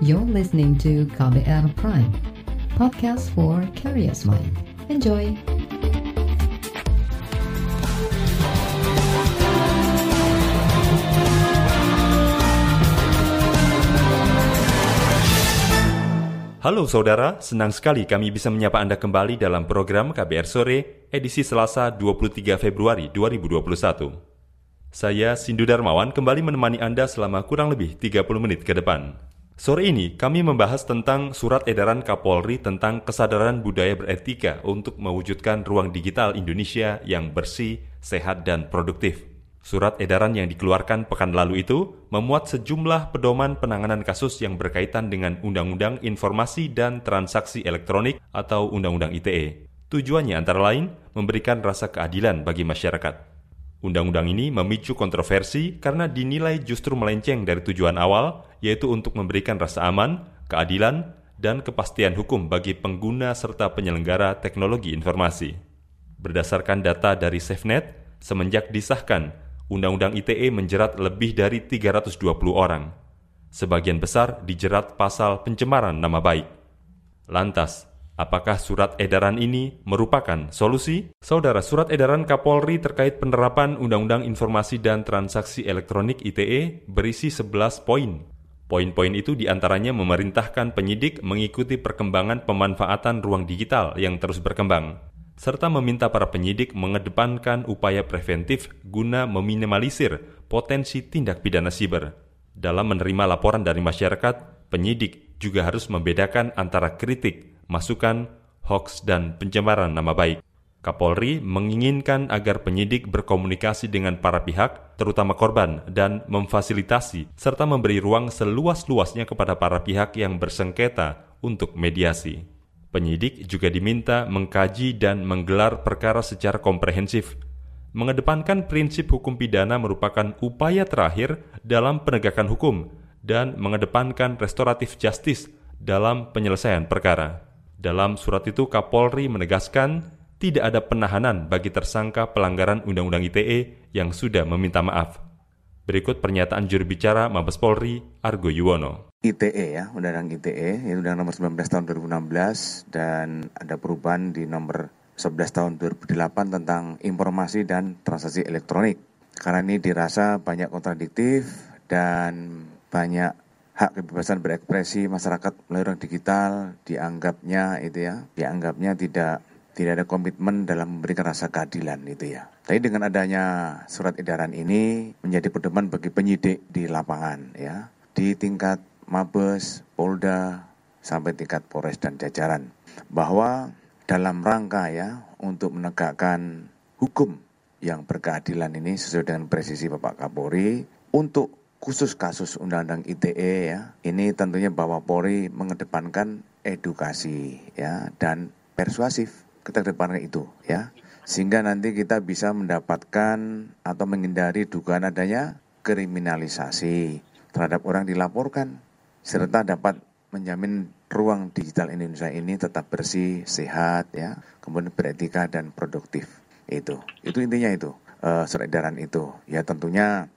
You're listening to KBR Prime, podcast for curious mind. Enjoy! Halo saudara, senang sekali kami bisa menyapa Anda kembali dalam program KBR Sore, edisi Selasa 23 Februari 2021. Saya Sindu Darmawan kembali menemani Anda selama kurang lebih 30 menit ke depan. Sore ini kami membahas tentang surat edaran Kapolri tentang kesadaran budaya beretika untuk mewujudkan ruang digital Indonesia yang bersih, sehat, dan produktif. Surat edaran yang dikeluarkan pekan lalu itu memuat sejumlah pedoman penanganan kasus yang berkaitan dengan Undang-Undang Informasi dan Transaksi Elektronik atau Undang-Undang ITE. Tujuannya antara lain memberikan rasa keadilan bagi masyarakat. Undang-undang ini memicu kontroversi karena dinilai justru melenceng dari tujuan awal, yaitu untuk memberikan rasa aman, keadilan, dan kepastian hukum bagi pengguna serta penyelenggara teknologi informasi. Berdasarkan data dari SafeNet, semenjak disahkan, Undang-Undang ITE menjerat lebih dari 320 orang. Sebagian besar dijerat pasal pencemaran nama baik. Lantas, apakah surat edaran ini merupakan solusi? Saudara, surat edaran Kapolri terkait penerapan Undang-Undang Informasi dan Transaksi Elektronik ITE berisi 11 poin. Poin-poin itu di antaranya memerintahkan penyidik mengikuti perkembangan pemanfaatan ruang digital yang terus berkembang, serta meminta para penyidik mengedepankan upaya preventif guna meminimalisir potensi tindak pidana siber. Dalam menerima laporan dari masyarakat, penyidik juga harus membedakan antara kritik, masukan, hoax, dan pencemaran nama baik. Kapolri menginginkan agar penyidik berkomunikasi dengan para pihak, terutama korban, dan memfasilitasi serta memberi ruang seluas-luasnya kepada para pihak yang bersengketa untuk mediasi. Penyidik juga diminta mengkaji dan menggelar perkara secara komprehensif. Mengedepankan prinsip hukum pidana merupakan upaya terakhir dalam penegakan hukum dan mengedepankan restoratif justice dalam penyelesaian perkara. Dalam surat itu Kapolri menegaskan tidak ada penahanan bagi tersangka pelanggaran Undang-Undang ITE yang sudah meminta maaf. Berikut pernyataan juru bicara Mabes Polri, Argo Yuwono. ITE ya, Undang-Undang ITE, ini Undang nomor 19 tahun 2016 dan ada perubahan di nomor 11 tahun 2008 tentang informasi dan transaksi elektronik. Karena ini dirasa banyak kontradiktif dan banyak hak kebebasan berekspresi masyarakat melalui ruang digital dianggapnya itu ya, dianggapnya tidak tidak ada komitmen dalam memberikan rasa keadilan itu ya. Tapi dengan adanya surat edaran ini menjadi pedoman bagi penyidik di lapangan ya, di tingkat Mabes, Polda, sampai tingkat Polres dan jajaran. Bahwa dalam rangka ya untuk menegakkan hukum yang berkeadilan ini sesuai dengan presisi Bapak Kapolri untuk khusus kasus Undang-Undang ITE ya, ini tentunya bahwa Polri mengedepankan edukasi ya dan persuasif kita kedepankan itu ya sehingga nanti kita bisa mendapatkan atau menghindari dugaan adanya kriminalisasi terhadap orang dilaporkan serta dapat menjamin ruang digital Indonesia ini tetap bersih, sehat ya, kemudian beretika dan produktif. Itu. Itu intinya itu. Uh, surat edaran itu. Ya tentunya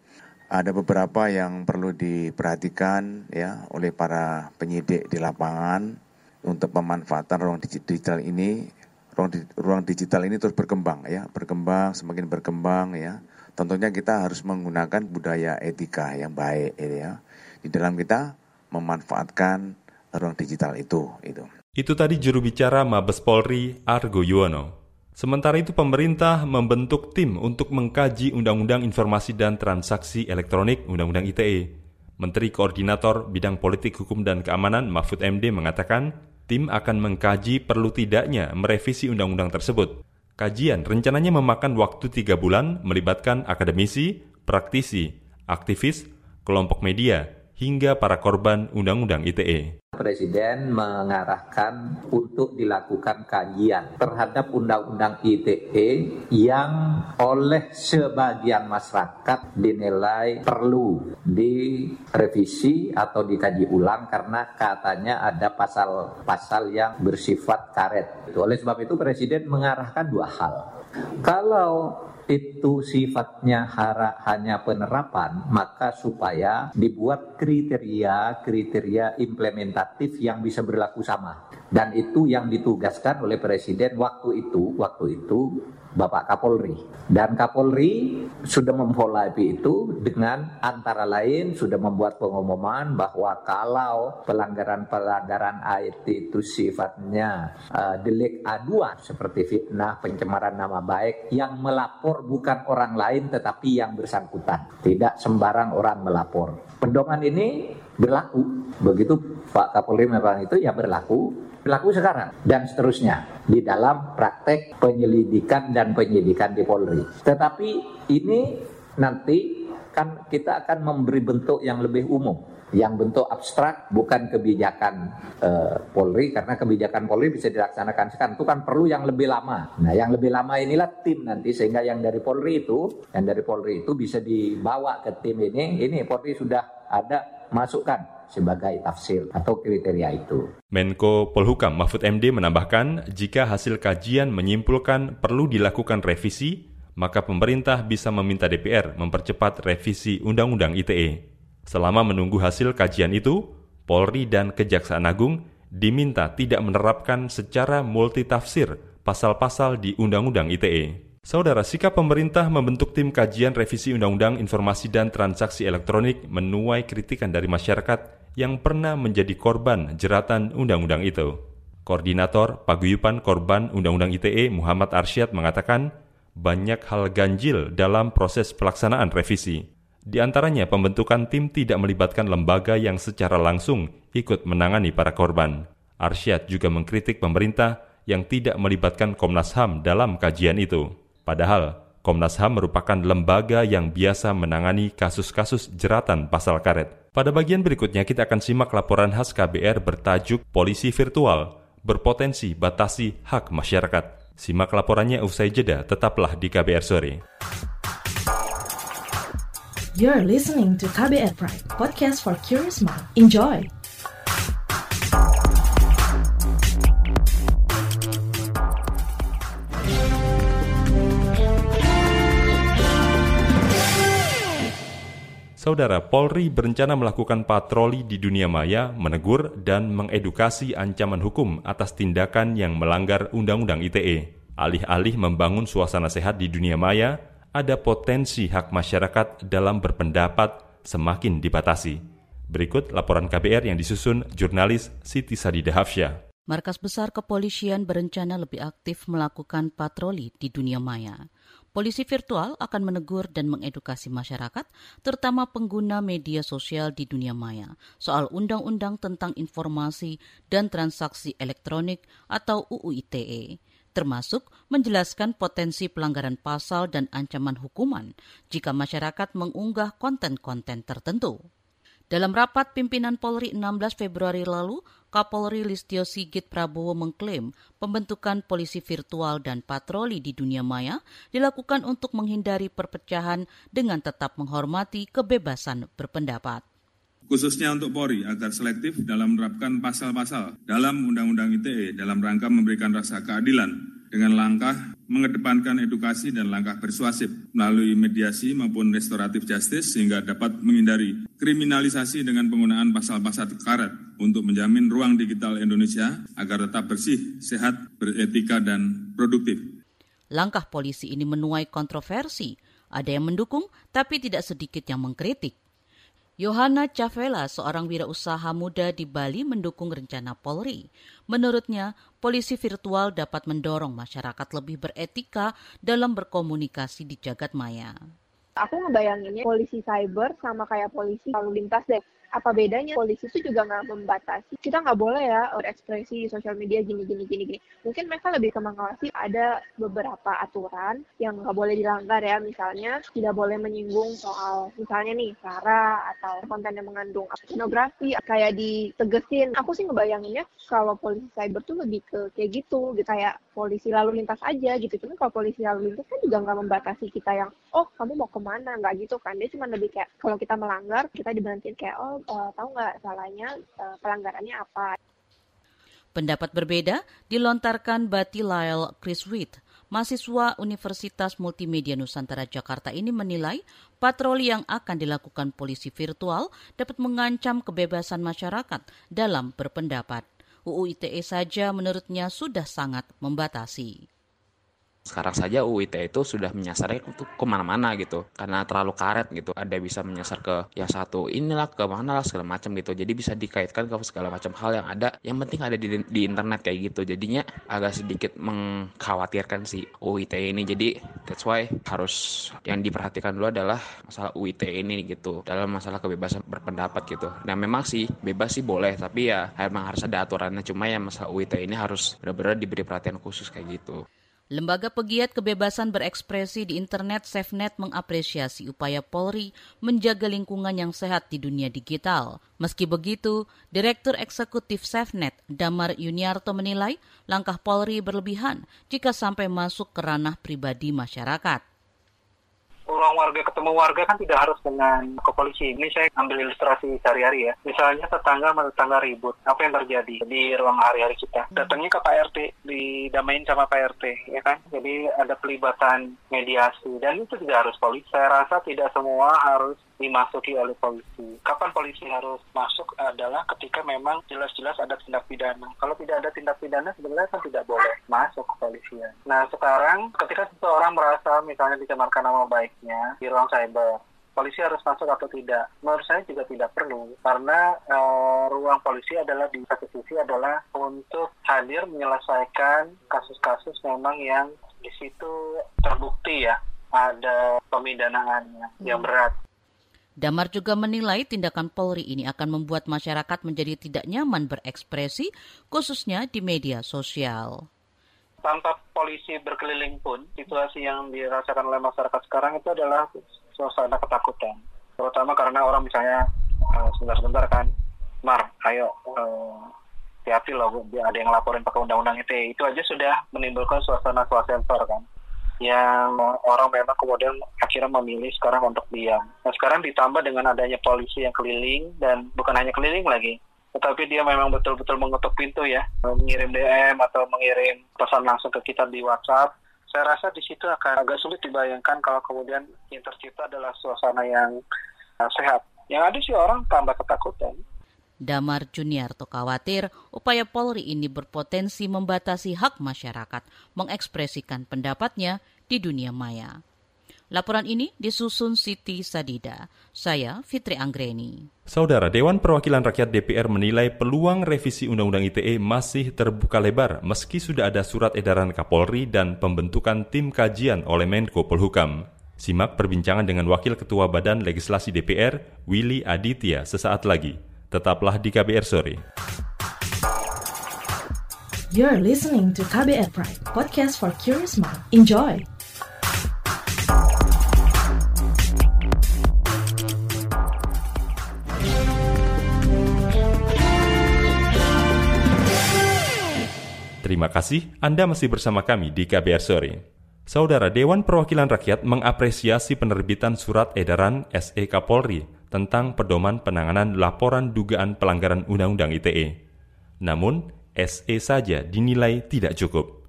ada beberapa yang perlu diperhatikan ya oleh para penyidik di lapangan untuk pemanfaatan ruang digital ini ruang, ruang digital ini terus berkembang ya, berkembang semakin berkembang ya. Tentunya kita harus menggunakan budaya etika yang baik ya di dalam kita memanfaatkan ruang digital itu itu. Itu tadi juru bicara Mabes Polri Argo Yuwono. Sementara itu pemerintah membentuk tim untuk mengkaji Undang-Undang Informasi dan Transaksi Elektronik Undang-Undang ITE. Menteri Koordinator Bidang Politik Hukum dan Keamanan Mahfud MD mengatakan tim akan mengkaji perlu tidaknya merevisi undang-undang tersebut. Kajian rencananya memakan waktu tiga bulan melibatkan akademisi, praktisi, aktivis, kelompok media, hingga para korban Undang-Undang ITE. Presiden mengarahkan untuk dilakukan kajian terhadap Undang-Undang ITE yang oleh sebagian masyarakat dinilai perlu direvisi atau dikaji ulang karena katanya ada pasal-pasal yang bersifat karet. Oleh sebab itu Presiden mengarahkan dua hal. Kalau itu sifatnya hara, hanya penerapan, maka supaya dibuat kriteria-kriteria implementatif yang bisa berlaku sama. Dan itu yang ditugaskan oleh Presiden waktu itu, waktu itu Bapak Kapolri. Dan Kapolri sudah memfollow-up itu dengan antara lain sudah membuat pengumuman bahwa kalau pelanggaran-pelanggaran IT itu sifatnya uh, delik aduan seperti fitnah, pencemaran nama baik yang melapor bukan orang lain tetapi yang bersangkutan. Tidak sembarang orang melapor. Pedoman ini berlaku. Begitu Pak Kapolri memang itu ya berlaku berlaku sekarang dan seterusnya di dalam praktek penyelidikan dan penyidikan di Polri. Tetapi ini nanti kan kita akan memberi bentuk yang lebih umum yang bentuk abstrak bukan kebijakan uh, Polri karena kebijakan Polri bisa dilaksanakan sekarang itu kan perlu yang lebih lama. Nah, yang lebih lama inilah tim nanti sehingga yang dari Polri itu, yang dari Polri itu bisa dibawa ke tim ini. Ini Polri sudah ada masukkan sebagai tafsir atau kriteria itu. Menko Polhukam Mahfud MD menambahkan, jika hasil kajian menyimpulkan perlu dilakukan revisi, maka pemerintah bisa meminta DPR mempercepat revisi Undang-Undang ITE. Selama menunggu hasil kajian itu, Polri dan Kejaksaan Agung diminta tidak menerapkan secara multitafsir pasal-pasal di Undang-Undang ITE. Saudara, sikap pemerintah membentuk tim kajian revisi Undang-Undang Informasi dan Transaksi Elektronik menuai kritikan dari masyarakat yang pernah menjadi korban jeratan undang-undang itu. Koordinator Paguyupan Korban Undang-Undang ITE Muhammad Arsyad mengatakan banyak hal ganjil dalam proses pelaksanaan revisi. Di antaranya pembentukan tim tidak melibatkan lembaga yang secara langsung ikut menangani para korban. Arsyad juga mengkritik pemerintah yang tidak melibatkan Komnas HAM dalam kajian itu. Padahal, Komnas HAM merupakan lembaga yang biasa menangani kasus-kasus jeratan pasal karet. Pada bagian berikutnya kita akan simak laporan khas KBR bertajuk Polisi Virtual berpotensi batasi hak masyarakat. Simak laporannya usai jeda, tetaplah di KBR sore. You're listening to KBR Pride, podcast for curious mind. Enjoy. Saudara Polri berencana melakukan patroli di dunia maya, menegur dan mengedukasi ancaman hukum atas tindakan yang melanggar Undang-Undang ITE. Alih-alih membangun suasana sehat di dunia maya, ada potensi hak masyarakat dalam berpendapat semakin dibatasi. Berikut laporan KBR yang disusun jurnalis Siti Sadida Hafsyah. Markas Besar Kepolisian berencana lebih aktif melakukan patroli di dunia maya. Polisi virtual akan menegur dan mengedukasi masyarakat, terutama pengguna media sosial di dunia maya, soal undang-undang tentang informasi dan transaksi elektronik atau UU ITE, termasuk menjelaskan potensi pelanggaran pasal dan ancaman hukuman jika masyarakat mengunggah konten-konten tertentu. Dalam rapat pimpinan Polri 16 Februari lalu, Kapolri Listio Sigit Prabowo mengklaim pembentukan polisi virtual dan patroli di dunia maya dilakukan untuk menghindari perpecahan dengan tetap menghormati kebebasan berpendapat. Khususnya untuk Polri agar selektif dalam menerapkan pasal-pasal dalam Undang-Undang ITE dalam rangka memberikan rasa keadilan dengan langkah mengedepankan edukasi dan langkah persuasif melalui mediasi maupun restoratif justice sehingga dapat menghindari kriminalisasi dengan penggunaan pasal-pasal karet untuk menjamin ruang digital Indonesia agar tetap bersih, sehat, beretika, dan produktif. Langkah polisi ini menuai kontroversi. Ada yang mendukung, tapi tidak sedikit yang mengkritik. Yohana Cavela, seorang wirausaha muda di Bali mendukung rencana Polri. Menurutnya, polisi virtual dapat mendorong masyarakat lebih beretika dalam berkomunikasi di jagat maya. Aku ngebayanginnya polisi cyber sama kayak polisi lalu lintas deh apa bedanya? Polisi itu juga nggak membatasi. Kita nggak boleh ya berekspresi di sosial media gini gini gini gini. Mungkin mereka lebih ke mengawasi ada beberapa aturan yang nggak boleh dilanggar ya. Misalnya tidak boleh menyinggung soal misalnya nih sara atau konten yang mengandung pornografi kayak ditegesin. Aku sih ngebayanginnya kalau polisi cyber tuh lebih ke kayak gitu gitu kayak polisi lalu lintas aja gitu cuman kalau polisi lalu lintas kan juga nggak membatasi kita yang oh kamu mau ke mana nggak gitu kan dia cuma lebih kayak kalau kita melanggar kita diberhentiin kayak oh uh, tahu nggak salahnya uh, pelanggarannya apa. Pendapat berbeda dilontarkan Batilael Chris Witt, mahasiswa Universitas Multimedia Nusantara Jakarta ini menilai patroli yang akan dilakukan polisi virtual dapat mengancam kebebasan masyarakat dalam berpendapat. UU ITE saja menurutnya sudah sangat membatasi sekarang saja UU ITE itu sudah menyasarnya itu ke mana-mana gitu karena terlalu karet gitu. Ada bisa menyasar ke yang satu inilah ke mana lah segala macam gitu. Jadi bisa dikaitkan ke segala macam hal yang ada yang penting ada di, di internet kayak gitu. Jadinya agak sedikit mengkhawatirkan si UU ITE ini. Jadi that's why harus yang diperhatikan dulu adalah masalah UU ITE ini gitu dalam masalah kebebasan berpendapat gitu. Nah memang sih bebas sih boleh tapi ya emang harus ada aturannya. Cuma ya masalah UU ITE ini harus benar-benar diberi perhatian khusus kayak gitu Lembaga Pegiat Kebebasan Berekspresi di Internet SafeNet mengapresiasi upaya Polri menjaga lingkungan yang sehat di dunia digital. Meski begitu, Direktur Eksekutif SafeNet Damar Yuniarto menilai langkah Polri berlebihan jika sampai masuk ke ranah pribadi masyarakat ruang warga ketemu warga kan tidak harus dengan ke polisi. Ini saya ambil ilustrasi sehari-hari ya. Misalnya tetangga sama tetangga ribut, apa yang terjadi di ruang hari-hari kita? Datangnya ke Pak RT, didamain sama Pak RT, ya kan? Jadi ada pelibatan mediasi dan itu tidak harus polisi. Saya rasa tidak semua harus dimasuki oleh polisi. Kapan polisi harus masuk adalah ketika memang jelas-jelas ada tindak pidana. Kalau tidak ada tindak pidana sebenarnya kan tidak boleh masuk ke polisian. Nah sekarang ketika seseorang merasa misalnya dicemarkan nama baiknya di ruang cyber, polisi harus masuk atau tidak? Menurut saya juga tidak perlu karena uh, ruang polisi adalah di satu sisi adalah untuk hadir menyelesaikan kasus-kasus memang yang di situ terbukti ya ada pemidanaannya hmm. yang berat. Damar juga menilai tindakan Polri ini akan membuat masyarakat menjadi tidak nyaman berekspresi, khususnya di media sosial. Tanpa polisi berkeliling pun, situasi yang dirasakan oleh masyarakat sekarang itu adalah suasana ketakutan. Terutama karena orang misalnya uh, sebentar-sebentar kan, Mar, ayo uh, hati-hati loh, ada yang laporin pakai undang-undang itu. Itu aja sudah menimbulkan suasana suasana kan yang orang memang kemudian akhirnya memilih sekarang untuk diam. Nah sekarang ditambah dengan adanya polisi yang keliling dan bukan hanya keliling lagi, tetapi dia memang betul-betul mengetuk pintu ya, mengirim DM atau mengirim pesan langsung ke kita di WhatsApp. Saya rasa di situ akan agak sulit dibayangkan kalau kemudian yang tercipta adalah suasana yang uh, sehat. Yang ada sih orang tambah ketakutan. Damar Juniarto khawatir upaya Polri ini berpotensi membatasi hak masyarakat mengekspresikan pendapatnya di dunia maya. Laporan ini disusun Siti Sadida. Saya Fitri Anggreni. Saudara Dewan Perwakilan Rakyat DPR menilai peluang revisi Undang-Undang ITE masih terbuka lebar meski sudah ada surat edaran Kapolri dan pembentukan tim kajian oleh Menko Polhukam. Simak perbincangan dengan Wakil Ketua Badan Legislasi DPR, Willy Aditya, sesaat lagi. Tetaplah di KBR Sore. You're listening to KBR Pride, podcast for curious mind. Enjoy! Terima kasih Anda masih bersama kami di KBR Sore. Saudara Dewan Perwakilan Rakyat mengapresiasi penerbitan surat edaran SE Kapolri tentang pedoman penanganan laporan dugaan pelanggaran Undang-Undang ITE. Namun, SE saja dinilai tidak cukup.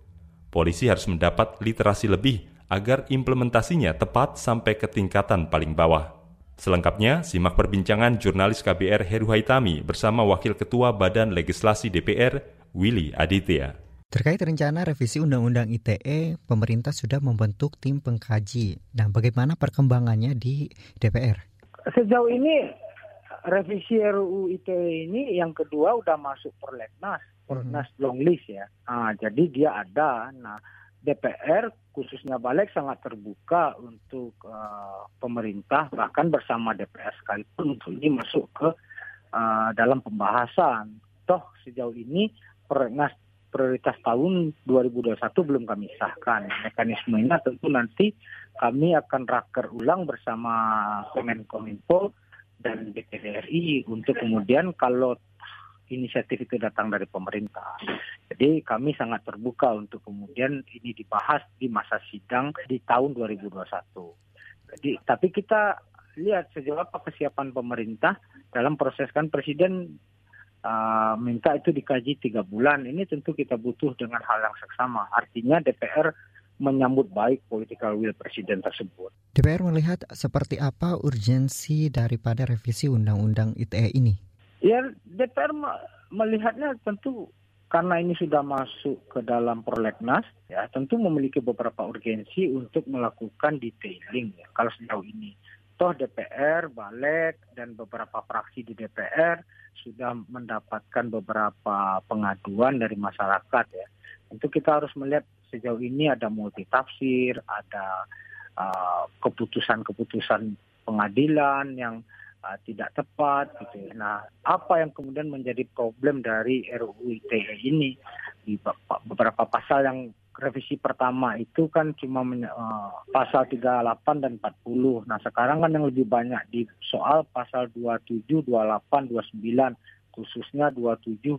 Polisi harus mendapat literasi lebih agar implementasinya tepat sampai ke tingkatan paling bawah. Selengkapnya, simak perbincangan jurnalis KBR Heru Haitami bersama Wakil Ketua Badan Legislasi DPR, Willy Aditya. Terkait rencana revisi Undang-Undang ITE, pemerintah sudah membentuk tim pengkaji. Nah, bagaimana perkembangannya di DPR? sejauh ini revisi RUU ITE ini yang kedua udah masuk perlegnas, perlegnas hmm. long list ya. Nah, jadi dia ada. Nah, DPR khususnya Balik sangat terbuka untuk uh, pemerintah bahkan bersama DPR sekalipun untuk ini masuk ke uh, dalam pembahasan. Toh sejauh ini perlegnas prioritas tahun 2021 belum kami sahkan. Mekanismenya tentu nanti kami akan raker ulang bersama Kemenkominfo dan DPR RI untuk kemudian kalau inisiatif itu datang dari pemerintah. Jadi kami sangat terbuka untuk kemudian ini dibahas di masa sidang di tahun 2021. Jadi tapi kita lihat sejauh apa kesiapan pemerintah dalam proses kan presiden uh, minta itu dikaji tiga bulan. Ini tentu kita butuh dengan hal yang seksama. Artinya DPR menyambut baik political will presiden tersebut. DPR melihat seperti apa urgensi daripada revisi Undang-Undang ITE ini? Ya, DPR melihatnya tentu karena ini sudah masuk ke dalam prolegnas, ya tentu memiliki beberapa urgensi untuk melakukan detailing ya, kalau sejauh ini. Toh DPR, Balik, dan beberapa fraksi di DPR sudah mendapatkan beberapa pengaduan dari masyarakat ya. Tentu kita harus melihat sejauh ini ada multitafsir, ada uh, keputusan-keputusan uh, pengadilan yang uh, tidak tepat gitu. Ya. Nah, apa yang kemudian menjadi problem dari RUU ITE ini di beberapa pasal yang revisi pertama itu kan cuma uh, pasal 38 dan 40. Nah, sekarang kan yang lebih banyak di soal pasal 27, 28, 29 khususnya 27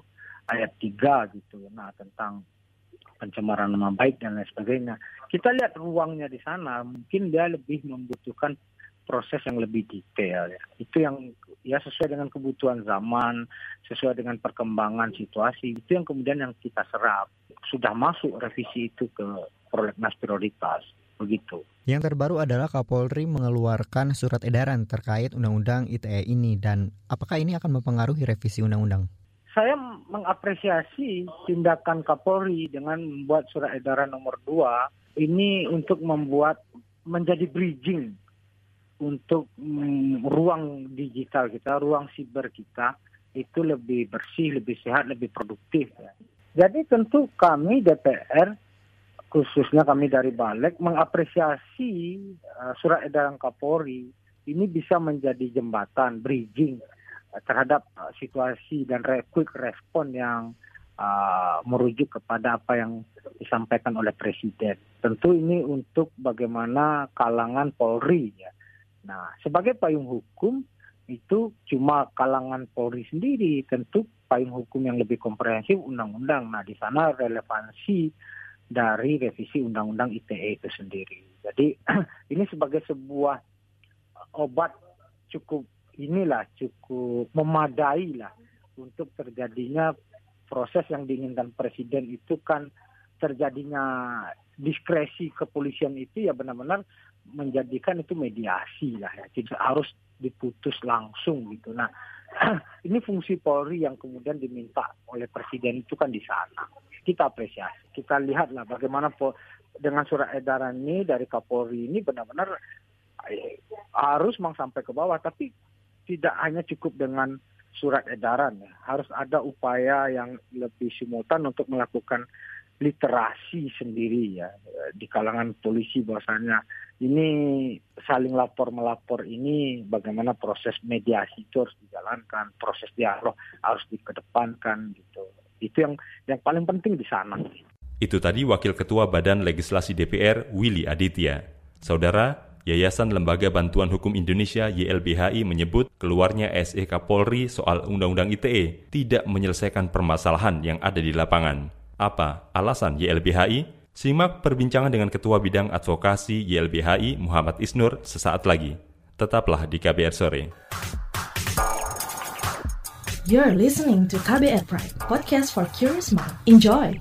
ayat 3 gitu. Nah, tentang pencemaran nama baik dan lain sebagainya. Kita lihat ruangnya di sana, mungkin dia lebih membutuhkan proses yang lebih detail ya. Itu yang ya sesuai dengan kebutuhan zaman, sesuai dengan perkembangan situasi. Itu yang kemudian yang kita serap. Sudah masuk revisi itu ke prolegnas prioritas. Begitu. Yang terbaru adalah Kapolri mengeluarkan surat edaran terkait Undang-Undang ITE ini dan apakah ini akan mempengaruhi revisi undang-undang? Saya mengapresiasi tindakan Kapolri dengan membuat surat edaran nomor 2 ini untuk membuat menjadi bridging untuk mm, ruang digital kita, ruang siber kita itu lebih bersih, lebih sehat, lebih produktif. Ya. Jadi tentu kami DPR, khususnya kami dari Balik, mengapresiasi uh, surat edaran Kapolri ini bisa menjadi jembatan, bridging uh, terhadap uh, situasi dan re quick respon yang uh, merujuk kepada apa yang disampaikan oleh Presiden. Tentu ini untuk bagaimana kalangan Polri ya, Nah, sebagai payung hukum itu cuma kalangan Polri sendiri, tentu payung hukum yang lebih komprehensif undang-undang. Nah, di sana relevansi dari revisi undang-undang ITE itu sendiri. Jadi ini sebagai sebuah obat cukup inilah cukup memadai lah untuk terjadinya proses yang diinginkan presiden itu kan terjadinya diskresi kepolisian itu ya benar-benar menjadikan itu mediasi lah ya. Tidak harus diputus langsung gitu. Nah ini fungsi Polri yang kemudian diminta oleh presiden itu kan di sana. Kita apresiasi. Kita lihatlah bagaimana dengan surat edaran ini dari Kapolri ini benar-benar eh, harus memang sampai ke bawah. Tapi tidak hanya cukup dengan surat edaran ya. Harus ada upaya yang lebih simultan untuk melakukan literasi sendiri ya di kalangan polisi bahwasanya ini saling lapor melapor ini bagaimana proses mediasi itu harus dijalankan proses dialog harus dikedepankan gitu. Itu yang yang paling penting di sana. Itu tadi wakil ketua Badan Legislasi DPR Willy Aditya. Saudara Yayasan Lembaga Bantuan Hukum Indonesia YLBHI menyebut keluarnya SE Kapolri soal Undang-Undang ITE tidak menyelesaikan permasalahan yang ada di lapangan. Apa alasan YLBHI? Simak perbincangan dengan Ketua Bidang Advokasi YLBHI Muhammad Isnur sesaat lagi. Tetaplah di KBR Sore. You're listening to KBR Pride, podcast for curious mind. Enjoy!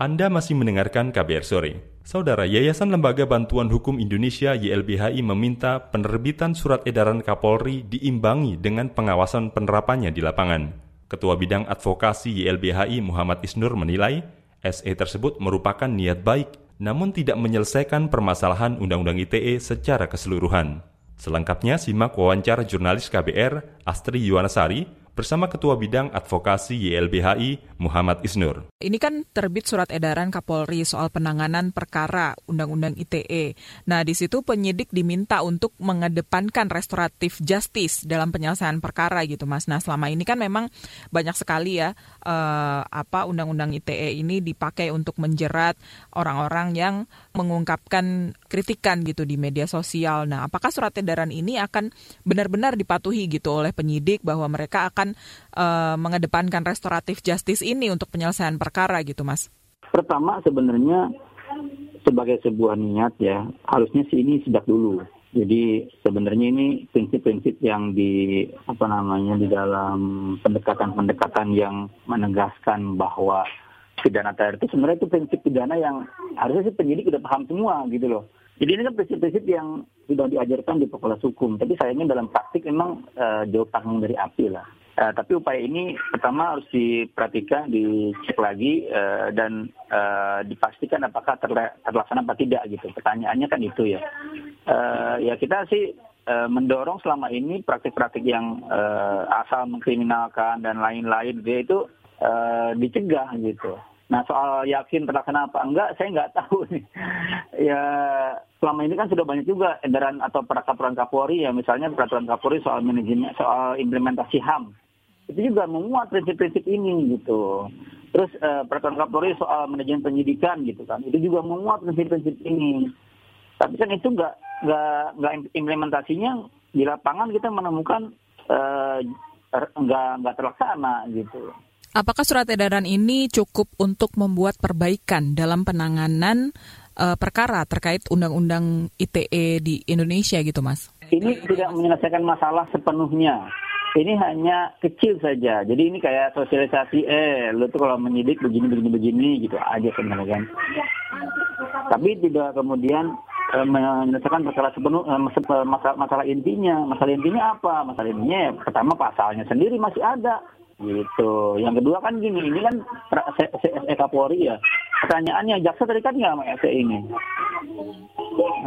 Anda masih mendengarkan KBR Sore. Saudara, Yayasan Lembaga Bantuan Hukum Indonesia YLBHI meminta penerbitan surat edaran Kapolri diimbangi dengan pengawasan penerapannya di lapangan. Ketua Bidang Advokasi YLBHI Muhammad Isnur menilai, SE tersebut merupakan niat baik, namun tidak menyelesaikan permasalahan Undang-Undang ITE secara keseluruhan. Selengkapnya simak wawancara jurnalis KBR Astri Yuwanasari bersama Ketua Bidang Advokasi YLBHI Muhammad Isnur. Ini kan terbit surat edaran Kapolri soal penanganan perkara Undang-Undang ITE. Nah, di situ penyidik diminta untuk mengedepankan restoratif justice dalam penyelesaian perkara gitu, Mas. Nah, selama ini kan memang banyak sekali ya eh, apa Undang-Undang ITE ini dipakai untuk menjerat orang-orang yang mengungkapkan kritikan gitu di media sosial. Nah, apakah surat edaran ini akan benar-benar dipatuhi gitu oleh penyidik bahwa mereka akan akan uh, mengedepankan restoratif justice ini untuk penyelesaian perkara gitu, Mas? Pertama sebenarnya sebagai sebuah niat ya, harusnya sih ini sejak dulu Jadi sebenarnya ini prinsip-prinsip yang di apa namanya di dalam pendekatan-pendekatan yang menegaskan bahwa pidana teror itu sebenarnya itu prinsip pidana yang harusnya sih penyidik udah paham semua gitu loh. Jadi ini kan prinsip-prinsip yang sudah diajarkan di fakultas hukum, tapi sayangnya dalam praktik memang uh, jauh tanggung dari api lah. Uh, tapi upaya ini pertama harus diperhatikan, dicek lagi uh, dan uh, dipastikan apakah terlaksana apa tidak gitu. Pertanyaannya kan itu ya. Uh, ya kita sih uh, mendorong selama ini praktik-praktik yang uh, asal mengkriminalkan dan lain-lain dia itu uh, dicegah gitu. Nah soal yakin terlaksana apa enggak, saya nggak tahu nih. ya selama ini kan sudah banyak juga edaran atau peraturan Kapolri ya, misalnya peraturan Kapolri soal manajemen, soal implementasi HAM. Itu juga memuat prinsip-prinsip ini gitu. Terus eh, peraturan Kapolri soal manajemen penyidikan gitu kan, itu juga memuat prinsip-prinsip ini. Tapi kan itu nggak nggak nggak implementasinya di lapangan kita menemukan eh, nggak nggak terlaksana gitu. Apakah surat edaran ini cukup untuk membuat perbaikan dalam penanganan uh, perkara terkait undang-undang ITE di Indonesia gitu, Mas? Ini tidak menyelesaikan masalah sepenuhnya. Ini hanya kecil saja. Jadi ini kayak sosialisasi, eh, lu tuh kalau menyidik begini, begini, begini, gitu aja sebenarnya kan. Tapi tidak kemudian eh, menyelesaikan perkara sepenuh eh, masalah, masalah intinya. Masalah intinya apa? Masalah intinya ya, pertama pasalnya sendiri masih ada Gitu. Yang kedua kan gini, ini kan CSE Kapolri ya. Pertanyaannya, jaksa terikat nggak sama SE ini?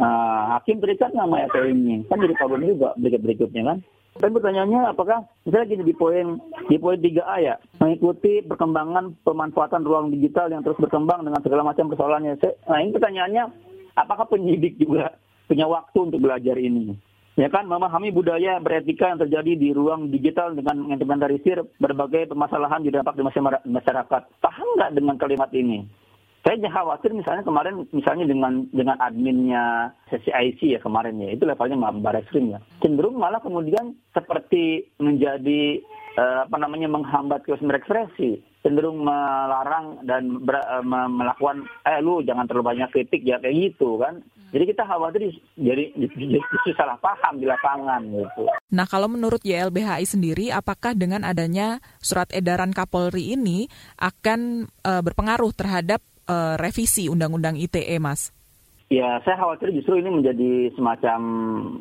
Nah, hakim terikat nggak sama SE ini? Kan jadi problem juga berikut berikutnya kan. Dan pertanyaannya apakah misalnya gini di poin di poin 3A ya mengikuti perkembangan pemanfaatan ruang digital yang terus berkembang dengan segala macam persoalannya. Nah ini pertanyaannya apakah penyidik juga punya waktu untuk belajar ini? Ya kan memahami budaya beretika yang terjadi di ruang digital dengan mengimplementarisir berbagai permasalahan di dampak di masyarakat. Paham nggak dengan kalimat ini? Saya khawatir misalnya kemarin misalnya dengan dengan adminnya sesi IC ya kemarin ya itu levelnya Krim ya cenderung malah kemudian seperti menjadi uh, apa namanya menghambat kebebasan berekspresi cenderung melarang dan ber, uh, melakukan eh lu jangan terlalu banyak kritik ya kayak gitu kan. Jadi kita khawatir jadi justru salah paham di lapangan gitu. Nah, kalau menurut YLBHI sendiri apakah dengan adanya surat edaran Kapolri ini akan uh, berpengaruh terhadap uh, revisi Undang-Undang ITE, Mas? Ya, saya khawatir justru ini menjadi semacam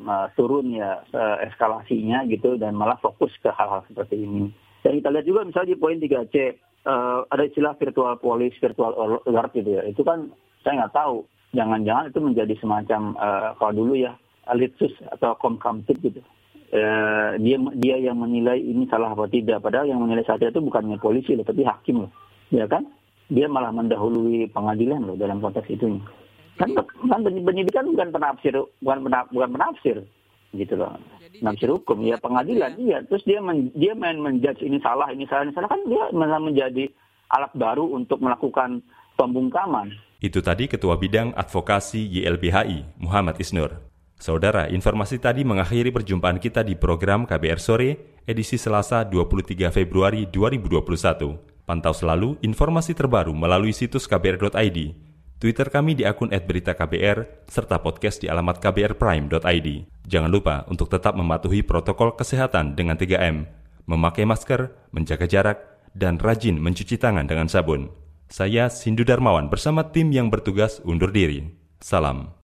uh, turun ya uh, eskalasinya gitu dan malah fokus ke hal-hal seperti ini. Dan kita lihat juga misalnya di poin 3C, uh, ada istilah virtual police, virtual alert gitu ya. Itu kan saya nggak tahu. Jangan-jangan itu menjadi semacam uh, kalau dulu ya litsus atau komkamtip gitu. Uh, dia dia yang menilai ini salah apa tidak. Padahal yang menilai saat itu bukannya polisi loh, tapi hakim loh, ya kan? Dia malah mendahului pengadilan loh dalam konteks itu. Kan, kan penyidikan bukan penafsir, bukan penaf, bukan penafsir gitu loh. Nafsir hukum ya pengadilan iya. Terus dia men, dia main menjudge ini salah, ini salah, ini salah kan dia malah menjadi alat baru untuk melakukan pembungkaman. Itu tadi Ketua Bidang Advokasi YLBHI, Muhammad Isnur. Saudara, informasi tadi mengakhiri perjumpaan kita di program KBR Sore, edisi Selasa 23 Februari 2021. Pantau selalu informasi terbaru melalui situs kbr.id, Twitter kami di akun @beritaKBR serta podcast di alamat kbrprime.id. Jangan lupa untuk tetap mematuhi protokol kesehatan dengan 3M, memakai masker, menjaga jarak, dan rajin mencuci tangan dengan sabun. Saya Sindu Darmawan bersama tim yang bertugas undur diri. Salam.